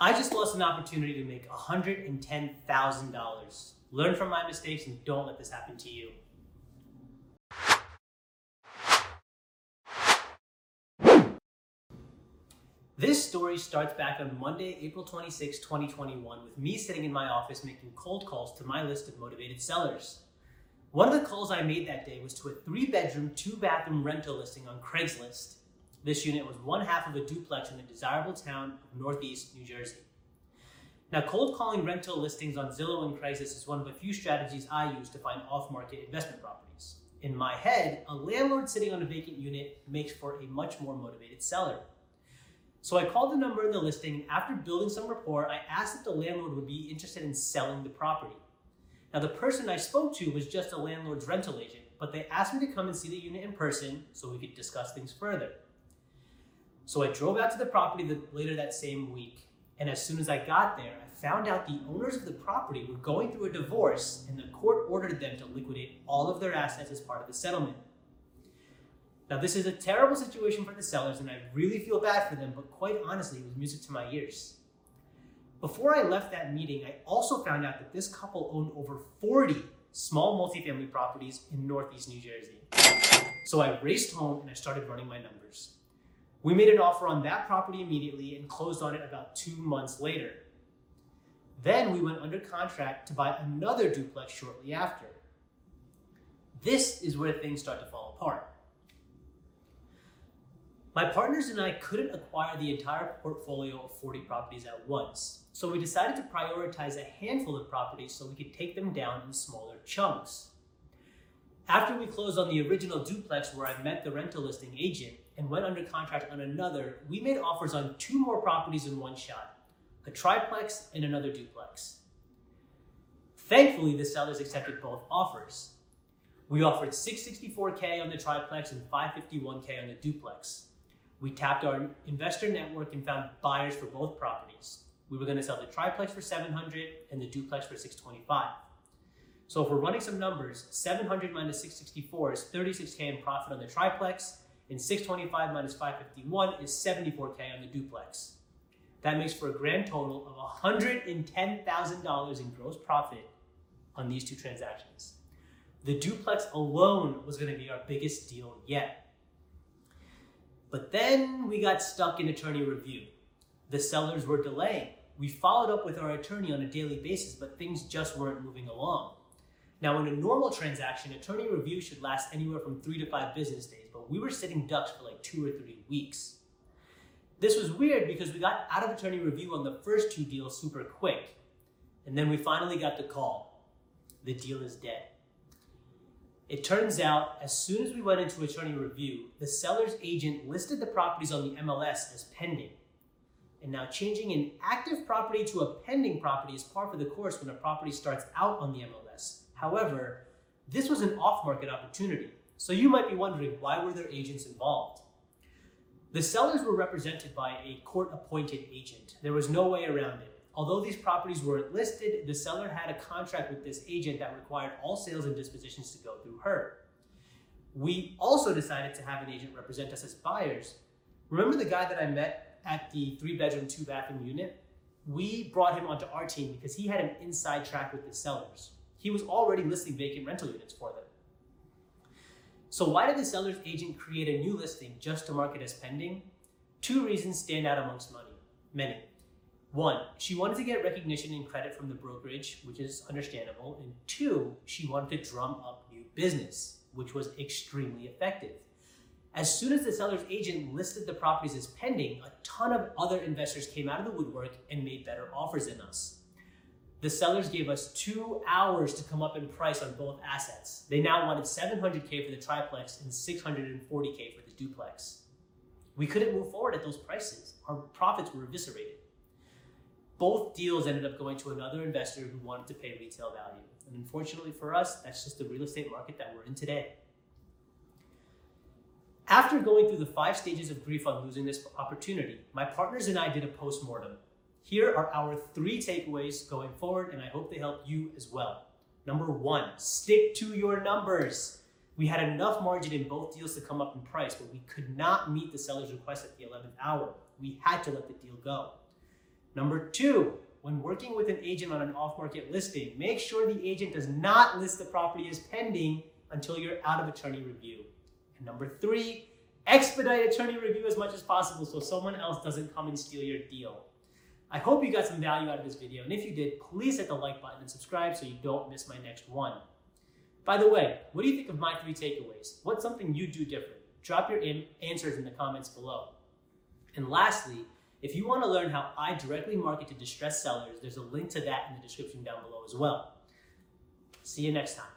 I just lost an opportunity to make $110,000. Learn from my mistakes and don't let this happen to you. This story starts back on Monday, April 26, 2021, with me sitting in my office making cold calls to my list of motivated sellers. One of the calls I made that day was to a three bedroom, two bathroom rental listing on Craigslist. This unit was one half of a duplex in the desirable town of Northeast New Jersey. Now, cold calling rental listings on Zillow and Craigslist is one of the few strategies I use to find off market investment properties. In my head, a landlord sitting on a vacant unit makes for a much more motivated seller. So I called the number in the listing, and after building some rapport, I asked if the landlord would be interested in selling the property. Now, the person I spoke to was just a landlord's rental agent, but they asked me to come and see the unit in person so we could discuss things further. So I drove out to the property the, later that same week, and as soon as I got there, I found out the owners of the property were going through a divorce, and the court ordered them to liquidate all of their assets as part of the settlement. Now, this is a terrible situation for the sellers, and I really feel bad for them, but quite honestly, it was music to my ears. Before I left that meeting, I also found out that this couple owned over 40 small multifamily properties in Northeast New Jersey. So I raced home and I started running my numbers. We made an offer on that property immediately and closed on it about two months later. Then we went under contract to buy another duplex shortly after. This is where things start to fall apart. My partners and I couldn't acquire the entire portfolio of 40 properties at once, so we decided to prioritize a handful of properties so we could take them down in smaller chunks. After we closed on the original duplex where I met the rental listing agent and went under contract on another, we made offers on two more properties in one shot a triplex and another duplex. Thankfully, the sellers accepted both offers. We offered 664K on the triplex and 551K on the duplex. We tapped our investor network and found buyers for both properties. We were going to sell the triplex for 700 and the duplex for 625. So if we're running some numbers, 700 minus 664 is 36k in profit on the triplex, and 625 minus 551 is 74k on the duplex. That makes for a grand total of $110,000 in gross profit on these two transactions. The duplex alone was going to be our biggest deal yet. But then we got stuck in attorney review. The sellers were delaying. We followed up with our attorney on a daily basis, but things just weren't moving along. Now, in a normal transaction, attorney review should last anywhere from three to five business days, but we were sitting ducks for like two or three weeks. This was weird because we got out of attorney review on the first two deals super quick, and then we finally got the call the deal is dead. It turns out, as soon as we went into attorney review, the seller's agent listed the properties on the MLS as pending. And now changing an active property to a pending property is par for the course when a property starts out on the MLS. However, this was an off market opportunity. So you might be wondering why were there agents involved? The sellers were represented by a court appointed agent. There was no way around it. Although these properties weren't listed, the seller had a contract with this agent that required all sales and dispositions to go through her. We also decided to have an agent represent us as buyers. Remember the guy that I met at the three bedroom, two bathroom unit? We brought him onto our team because he had an inside track with the sellers. He was already listing vacant rental units for them. So, why did the seller's agent create a new listing just to market as pending? Two reasons stand out amongst money, many. One, she wanted to get recognition and credit from the brokerage, which is understandable. And two, she wanted to drum up new business, which was extremely effective. As soon as the seller's agent listed the properties as pending, a ton of other investors came out of the woodwork and made better offers than us. The sellers gave us two hours to come up in price on both assets. They now wanted 700K for the triplex and 640K for the duplex. We couldn't move forward at those prices. Our profits were eviscerated both deals ended up going to another investor who wanted to pay retail value. And unfortunately for us, that's just the real estate market that we're in today. After going through the five stages of grief on losing this opportunity, my partners and I did a post-mortem. Here are our three takeaways going forward, and I hope they help you as well. Number one, stick to your numbers. We had enough margin in both deals to come up in price, but we could not meet the seller's request at the 11th hour. We had to let the deal go. Number two, when working with an agent on an off market listing, make sure the agent does not list the property as pending until you're out of attorney review. And number three, expedite attorney review as much as possible so someone else doesn't come and steal your deal. I hope you got some value out of this video, and if you did, please hit the like button and subscribe so you don't miss my next one. By the way, what do you think of my three takeaways? What's something you do different? Drop your in- answers in the comments below. And lastly, if you want to learn how I directly market to distressed sellers, there's a link to that in the description down below as well. See you next time.